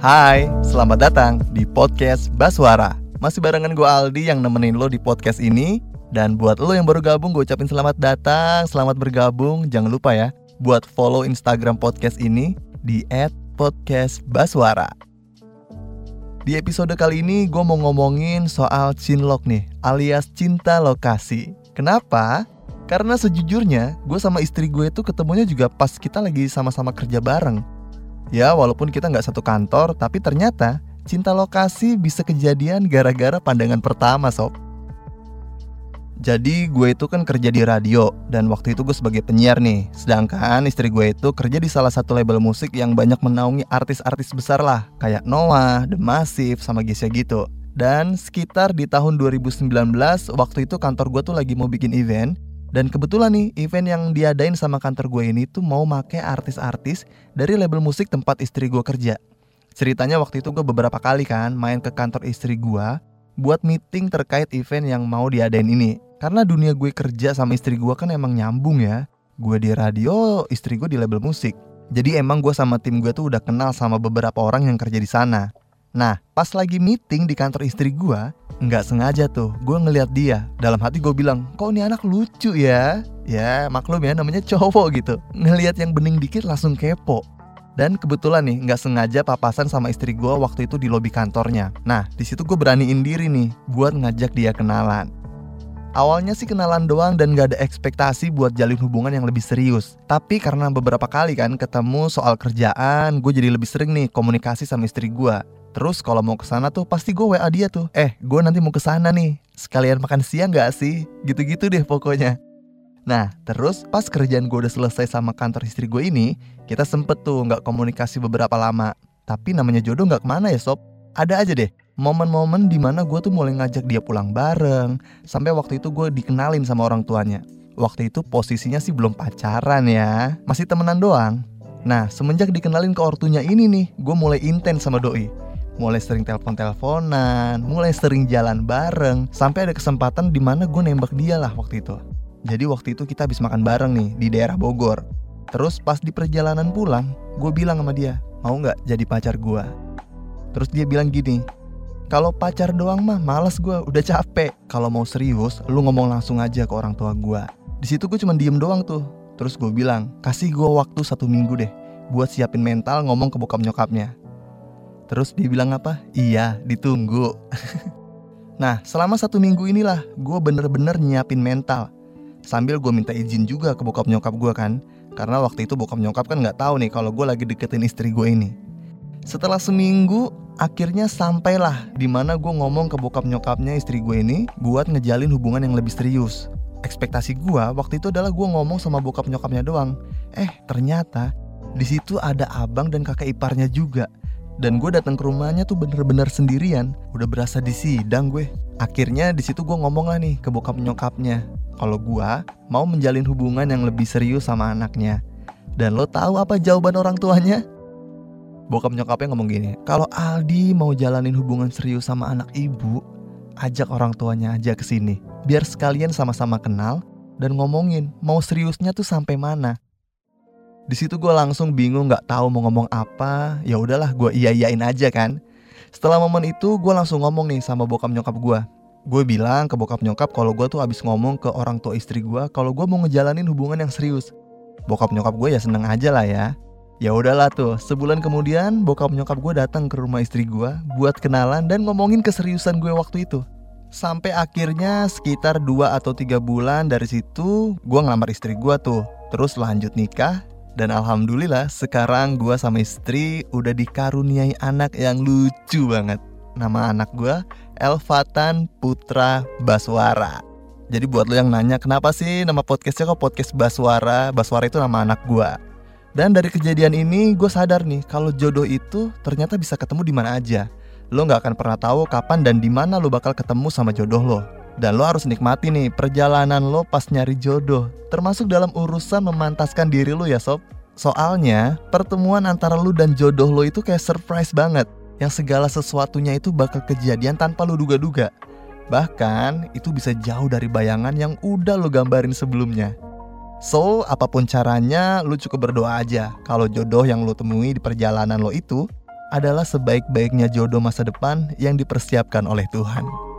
Hai, selamat datang di podcast Baswara. Masih barengan gue Aldi yang nemenin lo di podcast ini. Dan buat lo yang baru gabung, gue ucapin selamat datang, selamat bergabung. Jangan lupa ya, buat follow Instagram podcast ini di @podcastbaswara. Di episode kali ini gue mau ngomongin soal cinlok nih, alias cinta lokasi. Kenapa? Karena sejujurnya gue sama istri gue itu ketemunya juga pas kita lagi sama-sama kerja bareng. Ya walaupun kita nggak satu kantor, tapi ternyata cinta lokasi bisa kejadian gara-gara pandangan pertama sob. Jadi gue itu kan kerja di radio dan waktu itu gue sebagai penyiar nih. Sedangkan istri gue itu kerja di salah satu label musik yang banyak menaungi artis-artis besar lah, kayak Noah, The Massive, sama Gesya gitu. Dan sekitar di tahun 2019 waktu itu kantor gue tuh lagi mau bikin event dan kebetulan nih event yang diadain sama kantor gue ini tuh mau make artis-artis dari label musik tempat istri gue kerja. Ceritanya waktu itu gue beberapa kali kan main ke kantor istri gue buat meeting terkait event yang mau diadain ini. Karena dunia gue kerja sama istri gue kan emang nyambung ya. Gue di radio, istri gue di label musik. Jadi emang gue sama tim gue tuh udah kenal sama beberapa orang yang kerja di sana. Nah, pas lagi meeting di kantor istri gue, nggak sengaja tuh gue ngeliat dia. Dalam hati gue bilang, kok ini anak lucu ya? Ya maklum ya namanya cowok gitu. Ngeliat yang bening dikit langsung kepo. Dan kebetulan nih nggak sengaja papasan sama istri gue waktu itu di lobi kantornya. Nah di situ gue beraniin diri nih buat ngajak dia kenalan. Awalnya sih kenalan doang dan gak ada ekspektasi buat jalin hubungan yang lebih serius. Tapi karena beberapa kali kan ketemu soal kerjaan, gue jadi lebih sering nih komunikasi sama istri gue. Terus kalau mau ke sana tuh pasti gue WA dia tuh. Eh, gue nanti mau ke sana nih. Sekalian makan siang gak sih? Gitu-gitu deh pokoknya. Nah, terus pas kerjaan gue udah selesai sama kantor istri gue ini, kita sempet tuh nggak komunikasi beberapa lama. Tapi namanya jodoh nggak ke mana ya sob? Ada aja deh momen-momen di mana gue tuh mulai ngajak dia pulang bareng. Sampai waktu itu gue dikenalin sama orang tuanya. Waktu itu posisinya sih belum pacaran ya, masih temenan doang. Nah, semenjak dikenalin ke ortunya ini nih, gue mulai intens sama doi mulai sering telepon-teleponan, mulai sering jalan bareng, sampai ada kesempatan di mana gue nembak dia lah waktu itu. Jadi waktu itu kita habis makan bareng nih di daerah Bogor. Terus pas di perjalanan pulang, gue bilang sama dia, mau nggak jadi pacar gue? Terus dia bilang gini, kalau pacar doang mah males gue, udah capek. Kalau mau serius, lu ngomong langsung aja ke orang tua gue. Di situ gue cuma diem doang tuh. Terus gue bilang, kasih gue waktu satu minggu deh buat siapin mental ngomong ke bokap nyokapnya. Terus dia bilang apa? Iya, ditunggu. nah, selama satu minggu inilah gue bener-bener nyiapin mental. Sambil gue minta izin juga ke bokap nyokap gue kan. Karena waktu itu bokap nyokap kan nggak tahu nih kalau gue lagi deketin istri gue ini. Setelah seminggu, akhirnya sampailah di mana gue ngomong ke bokap nyokapnya istri gue ini buat ngejalin hubungan yang lebih serius. Ekspektasi gue waktu itu adalah gue ngomong sama bokap nyokapnya doang. Eh, ternyata di situ ada abang dan kakak iparnya juga. Dan gue datang ke rumahnya tuh bener-bener sendirian. Udah berasa di sidang gue. Akhirnya di situ gue ngomong lah nih ke bokap nyokapnya. Kalau gue mau menjalin hubungan yang lebih serius sama anaknya. Dan lo tahu apa jawaban orang tuanya bokap nyokapnya ngomong gini kalau Aldi mau jalanin hubungan serius sama anak ibu ajak orang tuanya aja ke sini biar sekalian sama-sama kenal dan ngomongin mau seriusnya tuh sampai mana di situ gue langsung bingung nggak tahu mau ngomong apa. Ya udahlah, gue iya iyain aja kan. Setelah momen itu, gue langsung ngomong nih sama bokap nyokap gue. Gue bilang ke bokap nyokap kalau gue tuh abis ngomong ke orang tua istri gue kalau gue mau ngejalanin hubungan yang serius. Bokap nyokap gue ya seneng aja lah ya. Ya udahlah tuh, sebulan kemudian bokap nyokap gue datang ke rumah istri gue buat kenalan dan ngomongin keseriusan gue waktu itu. Sampai akhirnya sekitar 2 atau 3 bulan dari situ gue ngelamar istri gue tuh. Terus lanjut nikah dan alhamdulillah sekarang gue sama istri udah dikaruniai anak yang lucu banget. Nama anak gue Elvatan Putra Baswara. Jadi buat lo yang nanya kenapa sih nama podcastnya kok podcast Baswara? Baswara itu nama anak gue. Dan dari kejadian ini gue sadar nih kalau jodoh itu ternyata bisa ketemu di mana aja. Lo nggak akan pernah tahu kapan dan di mana lo bakal ketemu sama jodoh lo. Dan lo harus nikmati nih perjalanan lo pas nyari jodoh Termasuk dalam urusan memantaskan diri lo ya sob Soalnya pertemuan antara lo dan jodoh lo itu kayak surprise banget Yang segala sesuatunya itu bakal kejadian tanpa lo duga-duga Bahkan itu bisa jauh dari bayangan yang udah lo gambarin sebelumnya So, apa pun caranya, lo cukup berdoa aja kalau jodoh yang lo temui di perjalanan lo itu adalah sebaik-baiknya jodoh masa depan yang dipersiapkan oleh Tuhan.